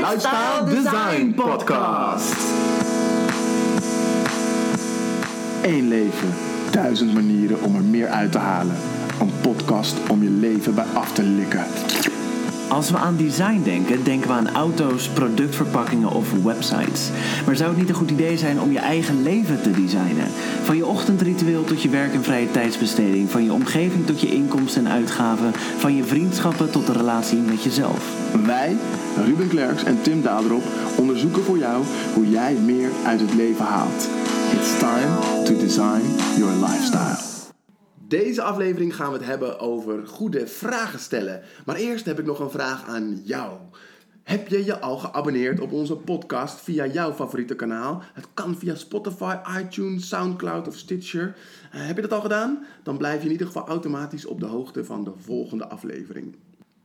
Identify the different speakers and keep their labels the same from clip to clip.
Speaker 1: Lifestyle Design Podcast.
Speaker 2: Eén leven, duizend manieren om er meer uit te halen. Een podcast om je leven bij af te likken.
Speaker 1: Als we aan design denken, denken we aan auto's, productverpakkingen of websites. Maar zou het niet een goed idee zijn om je eigen leven te designen? Van je ochtendritueel tot je werk en vrije tijdsbesteding, van je omgeving tot je inkomsten en uitgaven, van je vriendschappen tot de relatie met jezelf.
Speaker 2: Wij, Ruben Klerks en Tim Daderop, onderzoeken voor jou hoe jij meer uit het leven haalt. It's time to design your lifestyle. Deze aflevering gaan we het hebben over goede vragen stellen. Maar eerst heb ik nog een vraag aan jou. Heb je je al geabonneerd op onze podcast via jouw favoriete kanaal? Het kan via Spotify, iTunes, Soundcloud of Stitcher. Eh, heb je dat al gedaan? Dan blijf je in ieder geval automatisch op de hoogte van de volgende aflevering.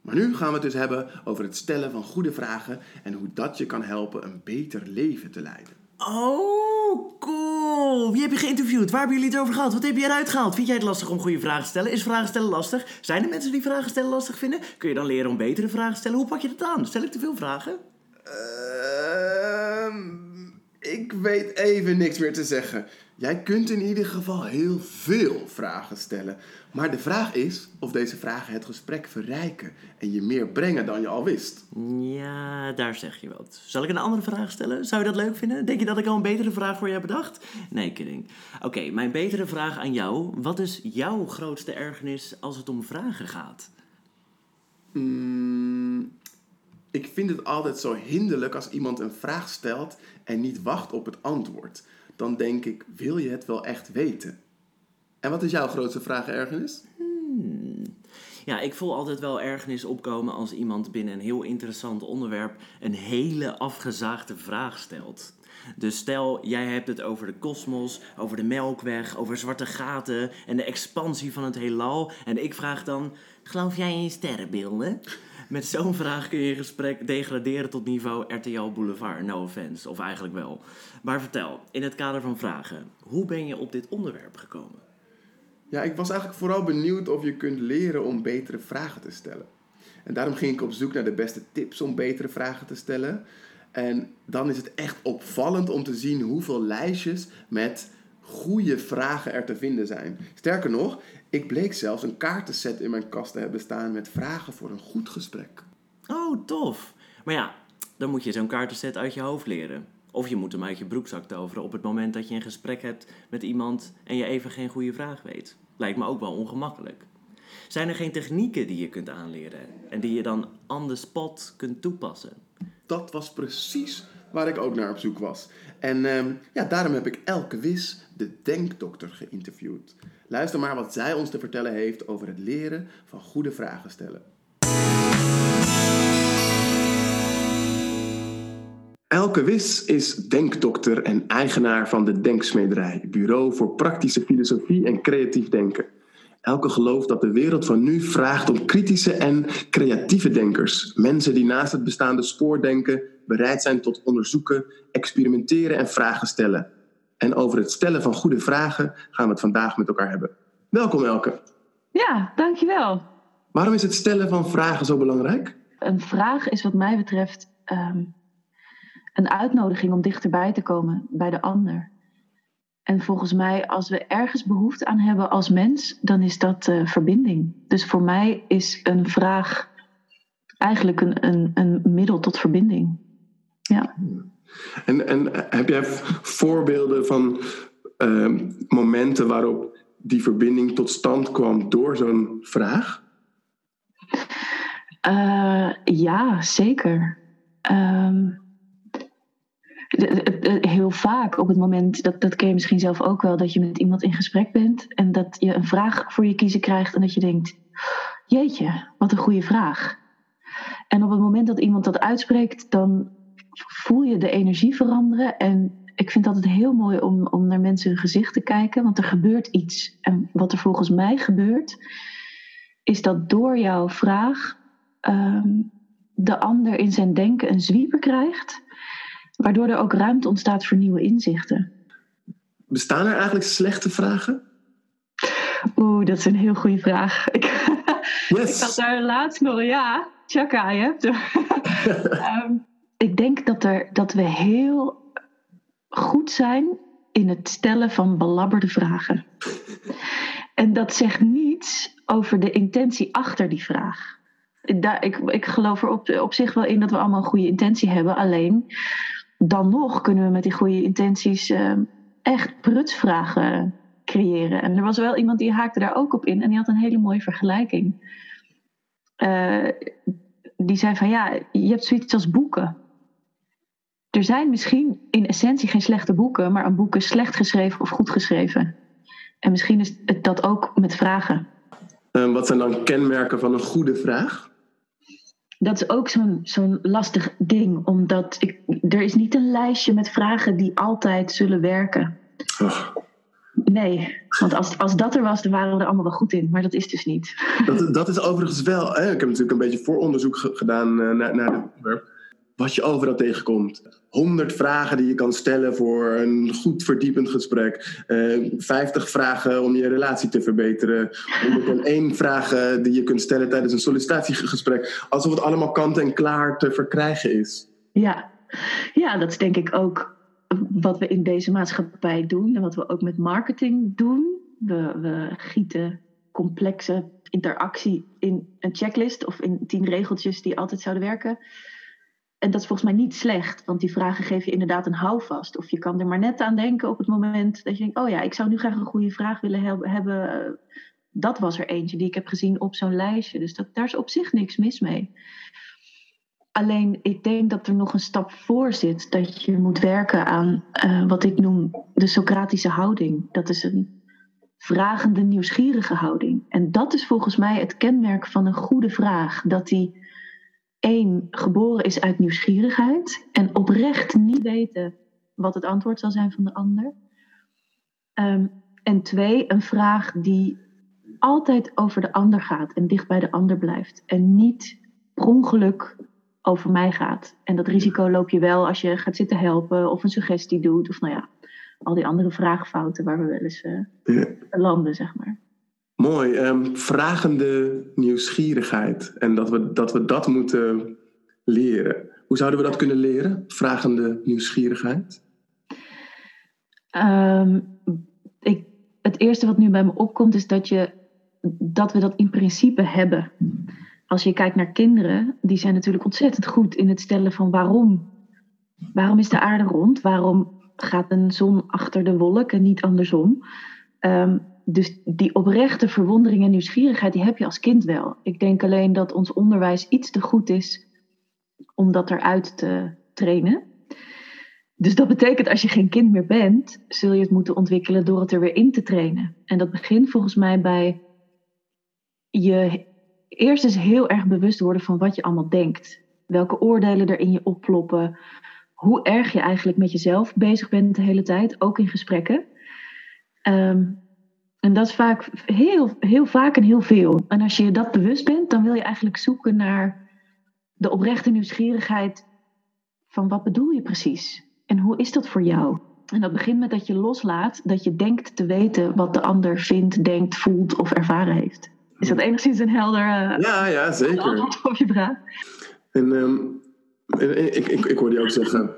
Speaker 2: Maar nu gaan we het dus hebben over het stellen van goede vragen en hoe dat je kan helpen een beter leven te leiden.
Speaker 1: Oh, cool. Wie heb je Waar hebben jullie het over gehad? Wat heb je eruit gehaald? Vind jij het lastig om goede vragen te stellen? Is vragen stellen lastig? Zijn er mensen die vragen stellen lastig vinden? Kun je dan leren om betere vragen te stellen? Hoe pak je dat aan? Stel ik te veel vragen?
Speaker 2: Ehm, ik weet even niks meer te zeggen. Jij kunt in ieder geval heel veel vragen stellen. Maar de vraag is of deze vragen het gesprek verrijken en je meer brengen dan je al wist.
Speaker 1: Ja, daar zeg je wat. Zal ik een andere vraag stellen? Zou je dat leuk vinden? Denk je dat ik al een betere vraag voor je heb bedacht? Nee, kidding. Oké, mijn betere vraag aan jou. Wat is jouw grootste ergernis als het om vragen gaat?
Speaker 2: Mm, ik vind het altijd zo hinderlijk als iemand een vraag stelt en niet wacht op het antwoord. Dan denk ik, wil je het wel echt weten? En wat is jouw grootste vraag ergernis?
Speaker 1: Ja, ik voel altijd wel ergernis opkomen als iemand binnen een heel interessant onderwerp een hele afgezaagde vraag stelt. Dus stel, jij hebt het over de kosmos, over de melkweg, over zwarte gaten en de expansie van het heelal. En ik vraag dan, geloof jij in sterrenbeelden? Met zo'n vraag kun je je gesprek degraderen tot niveau RTL Boulevard, no offense, of eigenlijk wel. Maar vertel, in het kader van vragen, hoe ben je op dit onderwerp gekomen?
Speaker 2: Ja, ik was eigenlijk vooral benieuwd of je kunt leren om betere vragen te stellen. En daarom ging ik op zoek naar de beste tips om betere vragen te stellen. En dan is het echt opvallend om te zien hoeveel lijstjes met goede vragen er te vinden zijn. Sterker nog, ik bleek zelfs een kaartenset in mijn kast te hebben staan met vragen voor een goed gesprek.
Speaker 1: Oh, tof. Maar ja, dan moet je zo'n kaartenset uit je hoofd leren. Of je moet hem uit je broekzak toveren op het moment dat je een gesprek hebt met iemand en je even geen goede vraag weet. Lijkt me ook wel ongemakkelijk. Zijn er geen technieken die je kunt aanleren en die je dan on the spot kunt toepassen?
Speaker 2: Dat was precies waar ik ook naar op zoek was. En ehm, ja, daarom heb ik Elke Wis, de denkdokter, geïnterviewd. Luister maar wat zij ons te vertellen heeft over het leren van goede vragen stellen. Elke Wis is denkdokter en eigenaar van de Denksmederij, bureau voor praktische filosofie en creatief denken. Elke gelooft dat de wereld van nu vraagt om kritische en creatieve denkers. Mensen die naast het bestaande spoor denken, bereid zijn tot onderzoeken, experimenteren en vragen stellen. En over het stellen van goede vragen gaan we het vandaag met elkaar hebben. Welkom Elke.
Speaker 3: Ja, dankjewel.
Speaker 2: Waarom is het stellen van vragen zo belangrijk?
Speaker 3: Een vraag is wat mij betreft ehm, een uitnodiging om dichterbij te komen bij de ander. En volgens mij, als we ergens behoefte aan hebben als mens, dan is dat uh, verbinding. Dus voor mij is een vraag eigenlijk een, een, een middel tot verbinding. Ja.
Speaker 2: En, en heb jij voorbeelden van uh, momenten waarop die verbinding tot stand kwam door zo'n vraag?
Speaker 3: Uh, ja, zeker. Um, heel vaak op het moment, dat, dat ken je misschien zelf ook wel, dat je met iemand in gesprek bent en dat je een vraag voor je kiezen krijgt en dat je denkt, jeetje, wat een goede vraag. En op het moment dat iemand dat uitspreekt, dan voel je de energie veranderen. En ik vind het altijd heel mooi om, om naar mensen hun gezicht te kijken, want er gebeurt iets. En wat er volgens mij gebeurt, is dat door jouw vraag um, de ander in zijn denken een zwieper krijgt waardoor er ook ruimte ontstaat voor nieuwe inzichten.
Speaker 2: Bestaan er eigenlijk slechte vragen?
Speaker 3: Oeh, dat is een heel goede vraag. Ik, yes. ik dacht daar laatst nog, ja. Chaka, je hebt um, Ik denk dat, er, dat we heel goed zijn in het stellen van belabberde vragen. En dat zegt niets over de intentie achter die vraag. Daar, ik, ik geloof er op, op zich wel in dat we allemaal een goede intentie hebben. Alleen dan nog kunnen we met die goede intenties uh, echt prutsvragen creëren. En er was wel iemand die haakte daar ook op in en die had een hele mooie vergelijking. Uh, die zei van ja, je hebt zoiets als boeken. Er zijn misschien in essentie geen slechte boeken, maar een boek is slecht geschreven of goed geschreven. En misschien is het dat ook met vragen.
Speaker 2: Uh, wat zijn dan kenmerken van een goede vraag?
Speaker 3: Dat is ook zo'n zo'n lastig ding, omdat ik, er is niet een lijstje met vragen die altijd zullen werken. Nee, want als, als dat er was, dan waren we er allemaal wel goed in. Maar dat is dus niet.
Speaker 2: Dat, dat is overigens wel. Hè? Ik heb natuurlijk een beetje vooronderzoek gedaan uh, naar, naar dit onderwerp. Wat je overal tegenkomt. 100 vragen die je kan stellen voor een goed verdiepend gesprek. Uh, eh, 50 vragen om je relatie te verbeteren. 101 vragen die je kunt stellen tijdens een sollicitatiegesprek. Alsof het allemaal kant en klaar te verkrijgen is.
Speaker 3: Ja, ja dat is denk ik ook wat we in deze maatschappij doen en wat we ook met marketing doen. We, we gieten complexe interactie in een checklist of in tien regeltjes die altijd zouden werken. En dat is volgens mij niet slecht, want die vragen geven je inderdaad een houvast. Of je kan er maar net aan denken op het moment dat je denkt: oh ja, ik zou nu graag een goede vraag willen hebben. Dat was er eentje die ik heb gezien op zo'n lijstje. Dus dat, daar is op zich niks mis mee. Alleen ik denk dat er nog een stap voor zit. Dat je moet werken aan uh, wat ik noem de Socratische houding. Dat is een vragende, nieuwsgierige houding. En dat is volgens mij het kenmerk van een goede vraag. Dat die één geboren is uit nieuwsgierigheid en oprecht niet weten wat het antwoord zal zijn van de ander. Um, en twee, een vraag die altijd over de ander gaat en dicht bij de ander blijft. En niet per ongeluk over mij gaat. En dat risico loop je wel als je gaat zitten helpen of een suggestie doet. Of nou ja, al die andere vraagfouten waar we wel eens uh, landen, zeg maar.
Speaker 2: Mooi. Um, vragende nieuwsgierigheid. En dat we, dat we dat moeten leren. Hoe zouden we dat kunnen leren? Vragende nieuwsgierigheid?
Speaker 3: Um, ik, het eerste wat nu bij me opkomt is dat, je, dat we dat in principe hebben als je kijkt naar kinderen, die zijn natuurlijk ontzettend goed in het stellen van waarom. Waarom is de aarde rond? Waarom gaat een zon achter de wolk en niet andersom? Um, dus die oprechte verwondering en nieuwsgierigheid, die heb je als kind wel. Ik denk alleen dat ons onderwijs iets te goed is om dat eruit te trainen. Dus dat betekent als je geen kind meer bent, zul je het moeten ontwikkelen door het er weer in te trainen. En dat begint volgens mij bij je eerst eens heel erg bewust worden van wat je allemaal denkt. Welke oordelen er in je opploppen. Hoe erg je eigenlijk met jezelf bezig bent de hele tijd, ook in gesprekken. Ehm, en dat is vaak heel, heel vaak en heel veel. En als je dat bewust bent, dan wil je eigenlijk zoeken naar de oprechte nieuwsgierigheid van wat bedoel je precies? En hoe is dat voor jou? En dat begint met dat je loslaat dat je denkt te weten wat de ander vindt, denkt, voelt of ervaren heeft. Is dat enigszins een helder uh,
Speaker 2: ja, ja, zeker.
Speaker 3: antwoord op je vraag?
Speaker 2: En um, ik, ik, ik hoorde je ook zeggen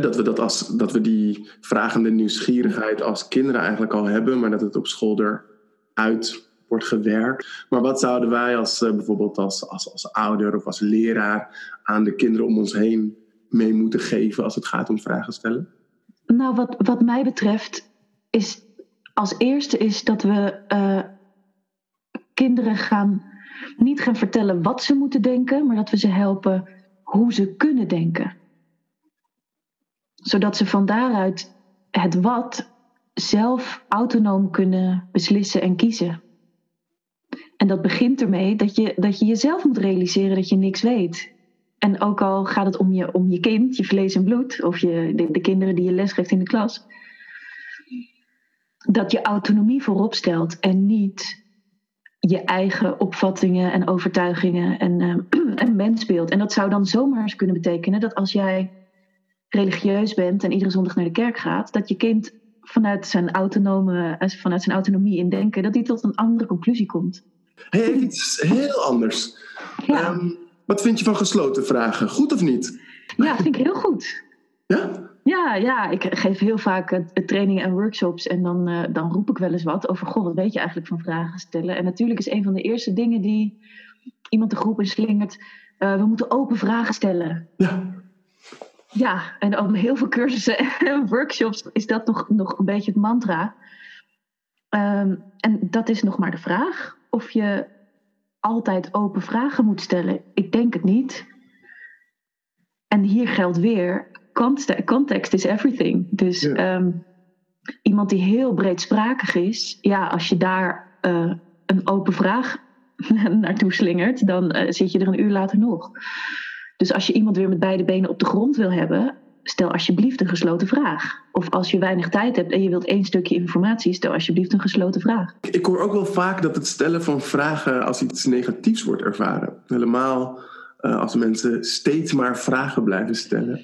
Speaker 2: dat we, dat, als, dat we die vragende nieuwsgierigheid als kinderen eigenlijk al hebben, maar dat het op school eruit wordt gewerkt. Maar wat zouden wij als uh, bijvoorbeeld als, als, als ouder of als leraar aan de kinderen om ons heen mee moeten geven als het gaat om vragen stellen?
Speaker 3: Nou, wat, wat mij betreft is als eerste is dat we uh, kinderen gaan niet gaan vertellen wat ze moeten denken, maar dat we ze helpen hoe ze kunnen denken. Zodat ze van daaruit het wat zelf autonoom kunnen beslissen en kiezen. En dat begint ermee dat je, dat je jezelf moet realiseren dat je niks weet. En ook al gaat het om je, om je kind, je vlees en bloed, of je, de, de kinderen die je lesgeeft in de klas, dat je autonomie voorop stelt en niet je eigen opvattingen en overtuigingen en, uh, en mensbeeld. En dat zou dan zomaar eens kunnen betekenen dat als jij religieus bent en iedere zondag naar de kerk gaat, dat je kind vanuit zijn, autonome, eh, vanuit zijn autonomie in denken, dat hij tot een andere conclusie komt.
Speaker 2: Hij heeft iets heel anders. Ja. Ehm, Wat vind je van gesloten vragen? Goed of niet?
Speaker 3: Ja, vind ik heel goed.
Speaker 2: Ja?
Speaker 3: Ja, ja, ik geef heel vaak uh, trainingen en workshops en dan, uh, dan roep ik wel eens wat over, goh, wat weet je eigenlijk van vragen stellen? En natuurlijk is een van de eerste dingen die iemand de groep inslingert, uh, we moeten open vragen stellen.
Speaker 2: Ja.
Speaker 3: Ja, en op heel veel cursussen en workshops is dat nog, nog een beetje het mantra. Um, en dat is nog maar de vraag of je altijd open vragen moet stellen. Ik denk het niet. En hier geldt weer, context is everything. Dus ja. um, iemand die heel breedsprakig is, ja, als je daar uh, een open vraag naartoe slingert, dan uh, zit je er een uur later nog. Dus als je iemand weer met beide benen op de grond wil hebben, stel alsjeblieft een gesloten vraag. Of als je weinig tijd hebt en je wilt één stukje informatie, stel alsjeblieft een gesloten vraag.
Speaker 2: Ik hoor ook wel vaak dat het stellen van vragen als iets negatiefs wordt ervaren. Helemaal uh, als mensen steeds maar vragen blijven stellen.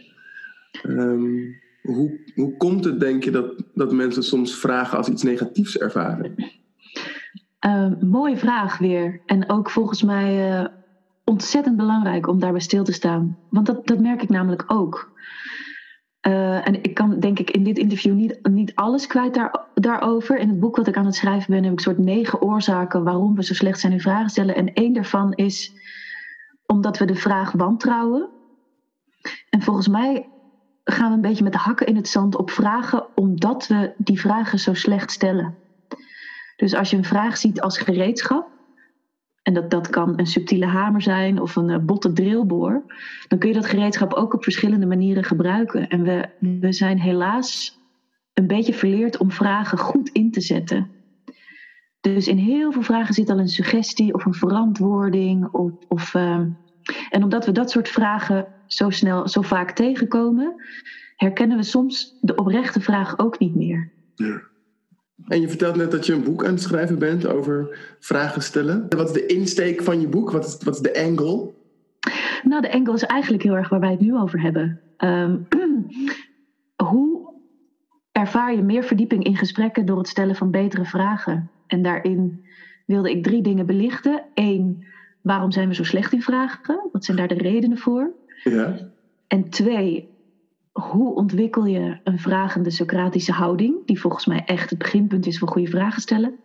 Speaker 2: Um, hoe, hoe komt het, denk je, dat, dat mensen soms vragen als iets negatiefs ervaren?
Speaker 3: Uh, mooie vraag weer. En ook volgens mij uh, ontzettend belangrijk om daarbij stil te staan. Want dat, dat merk ik namelijk ook. Uh, en ik kan denk ik in dit interview niet, niet alles kwijt daar, daarover. In het boek wat ik aan het schrijven ben, heb ik soort negen oorzaken waarom we zo slecht zijn in vragen stellen. En één daarvan is omdat we de vraag wantrouwen. En volgens mij gaan we een beetje met de hakken in het zand op vragen, omdat we die vragen zo slecht stellen. Dus als je een vraag ziet als gereedschap, en dat, dat kan een subtiele hamer zijn of een botte drillboor, dan kun je dat gereedschap ook op verschillende manieren gebruiken. En we, we zijn helaas een beetje verleerd om vragen goed in te zetten. Dus in heel veel vragen zit al een suggestie of een verantwoording. Of, of, uh, en omdat we dat soort vragen zo snel, zo vaak tegenkomen, herkennen we soms de oprechte vraag ook niet meer.
Speaker 2: En je vertelt net dat je een boek aan het schrijven bent over vragen stellen. Wat is de insteek van je boek? Wat is, wat is de angle?
Speaker 3: Nou, de angle is eigenlijk heel erg waar wij het nu over hebben. Um, hoe ervaar je meer verdieping in gesprekken door het stellen van betere vragen? En daarin wilde ik drie dingen belichten. Eén, waarom zijn we zo slecht in vragen? Wat zijn daar de redenen voor?
Speaker 2: Ja.
Speaker 3: En twee, hoe ontwikkel je een vragende Socratische houding, die volgens mij echt het beginpunt is van goede vragen stellen.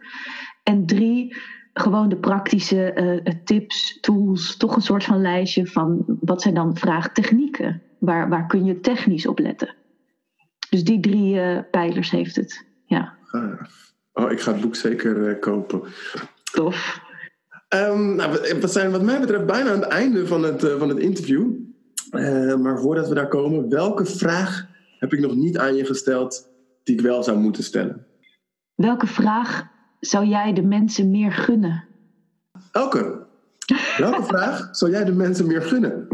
Speaker 3: En drie, gewoon de praktische uh, tips, tools, toch een soort van lijstje van wat zijn dan vraagtechnieken? Waar, waar kun je technisch op letten? Dus die drie uh, pijlers heeft het. Ja.
Speaker 2: Ah, oh, ik ga het boek zeker kopen.
Speaker 3: Tof.
Speaker 2: Um, nou, we zijn wat mij betreft bijna aan het einde van het, van het interview. Uh, maar voordat we daar komen, welke vraag heb ik nog niet aan je gesteld die ik wel zou moeten stellen?
Speaker 3: Welke vraag zou jij de mensen meer gunnen?
Speaker 2: Elke. Welke vraag zou jij de mensen meer gunnen?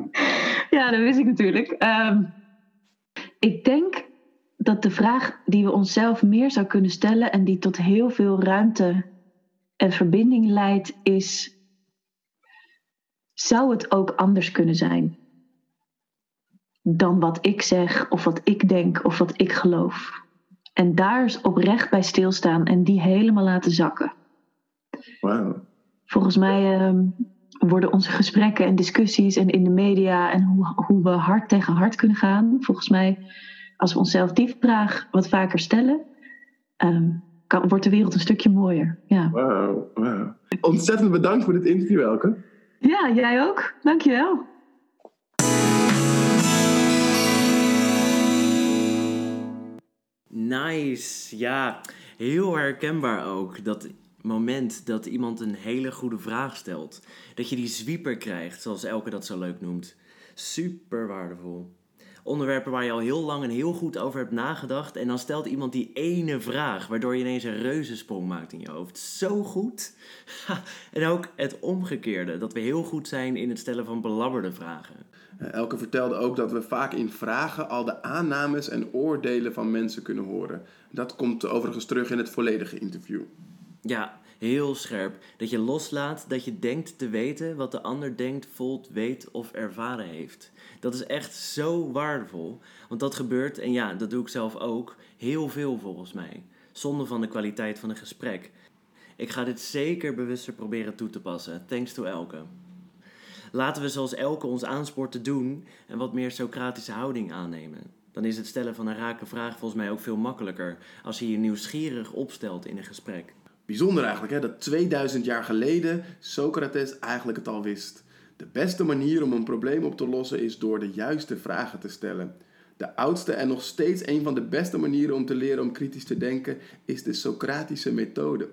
Speaker 3: Ja, dat wist ik natuurlijk. Um, ik denk dat de vraag die we onszelf meer zou kunnen stellen en die tot heel veel ruimte en verbinding leidt, is: zou het ook anders kunnen zijn? Dan wat ik zeg of wat ik denk of wat ik geloof. En daar oprecht bij stilstaan en die helemaal laten zakken.
Speaker 2: Wow.
Speaker 3: Volgens mij uh, worden onze gesprekken en discussies en in de media en hoe, hoe we hard tegen hard kunnen gaan. Volgens mij, als we onszelf die vraag wat vaker stellen, um, kan, wordt de wereld een stukje mooier. Ja.
Speaker 2: Wow, wow. Ontzettend bedankt voor dit interview, Elke.
Speaker 3: Ja, jij ook. Dankjewel.
Speaker 1: Nice, ja. Heel herkenbaar ook. Dat moment dat iemand een hele goede vraag stelt. Dat je die zwieper krijgt, zoals Elke dat zo leuk noemt. Super waardevol. Onderwerpen waar je al heel lang en heel goed over hebt nagedacht. En dan stelt iemand die ene vraag, waardoor je ineens een reuzensprong maakt in je hoofd. Zo goed. en ook het omgekeerde, dat we heel goed zijn in het stellen van belabberde vragen.
Speaker 2: Elke vertelde ook dat we vaak in vragen al de aannames en oordelen van mensen kunnen horen. Dat komt overigens terug in het volledige interview.
Speaker 1: Ja, heel scherp. Dat je loslaat dat je denkt te weten wat de ander denkt, voelt, weet of ervaren heeft. Dat is echt zo waardevol. Want dat gebeurt, en ja, dat doe ik zelf ook, heel veel volgens mij. Zonder van de kwaliteit van een gesprek. Ik ga dit zeker bewuster proberen toe te passen. Thanks to Elke. Laten we zoals Elke ons aanspoort te doen en wat meer Socratische houding aannemen. Dan is het stellen van een rake vraag volgens mij ook veel makkelijker als je je nieuwsgierig opstelt in een gesprek.
Speaker 2: Bijzonder eigenlijk hè, dat 2000 jaar geleden Socrates eigenlijk het al wist. De beste manier om een probleem op te lossen is door de juiste vragen te stellen. De oudste en nog steeds een van de beste manieren om te leren om kritisch te denken is de Socratische methode.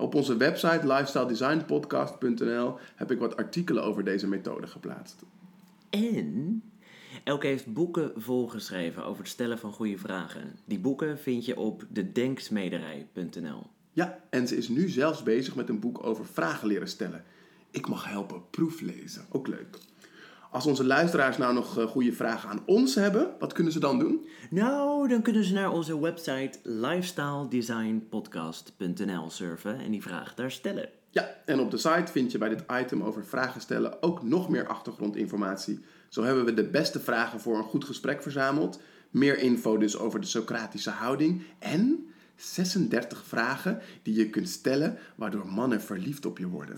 Speaker 2: Op onze website lifestyledesignpodcast.nl heb ik wat artikelen over deze methode geplaatst.
Speaker 1: En Elke heeft boeken volgeschreven over het stellen van goede vragen. Die boeken vind je op dedenksmederij.nl.
Speaker 2: Ja, en ze is nu zelfs bezig met een boek over vragen leren stellen. Ik mag helpen proeflezen. Ook leuk. Als onze luisteraars nou nog eh, goede vragen aan ons hebben, wat kunnen ze dan doen?
Speaker 1: Nou, dan kunnen ze naar onze website lifestyledesignpodcast.nl surfen en die vraag daar stellen.
Speaker 2: Ja, en op de site vind je bij dit item over vragen stellen ook nog meer achtergrondinformatie. Zo hebben we de beste vragen voor een goed gesprek verzameld. Meer info dus over de Socratische houding en 36 vragen die je kunt stellen waardoor mannen verliefd op je worden.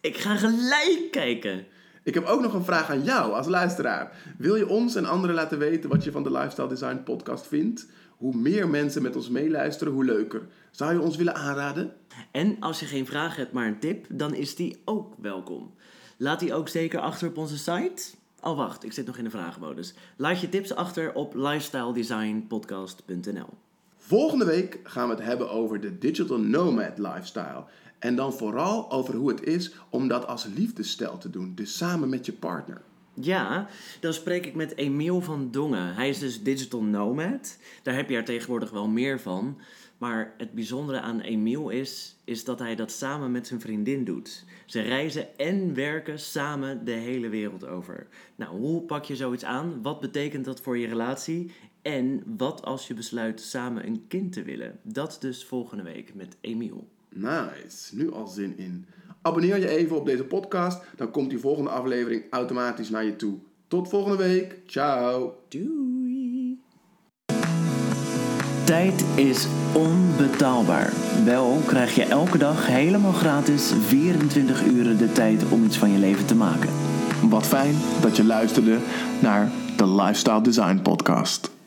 Speaker 1: Ik ga gelijk kijken.
Speaker 2: Ik heb ook nog een vraag aan jou als luisteraar. Wil je ons en anderen laten weten wat je van de Lifestyle Design podcast vindt? Hoe meer mensen met ons meeluisteren, hoe leuker. Zou je ons willen aanraden?
Speaker 1: En als je geen vraag hebt, maar een tip, dan is die ook welkom. Laat die ook zeker achter op onze site. Oh, wacht, ik zit nog in de vragenmodus. Laat je tips achter op lifestyledesignpodcast.nl.
Speaker 2: Volgende week gaan we het hebben over de digital nomad lifestyle. En dan vooral over hoe het is om dat als liefdesstijl te doen, dus samen met je partner.
Speaker 1: Ja, dan spreek ik met Emiel van Dongen. Hij is dus digital nomad. Daar heb je er tegenwoordig wel meer van. Maar het bijzondere aan Emiel is, is dat hij dat samen met zijn vriendin doet. Ze reizen en werken samen de hele wereld over. Nou, hoe pak je zoiets aan? Wat betekent dat voor je relatie? En wat als je besluit samen een kind te willen? Dat dus volgende week met Emiel.
Speaker 2: Nice, nu al zin in. Abonneer je even op deze podcast, dan komt die volgende aflevering automatisch naar je toe. Tot volgende week. Ciao.
Speaker 1: Doei! Tijd is onbetaalbaar. Wel krijg je elke dag helemaal gratis 24 uur de tijd om iets van je leven te maken.
Speaker 2: Wat fijn dat je luisterde naar de Lifestyle Design Podcast.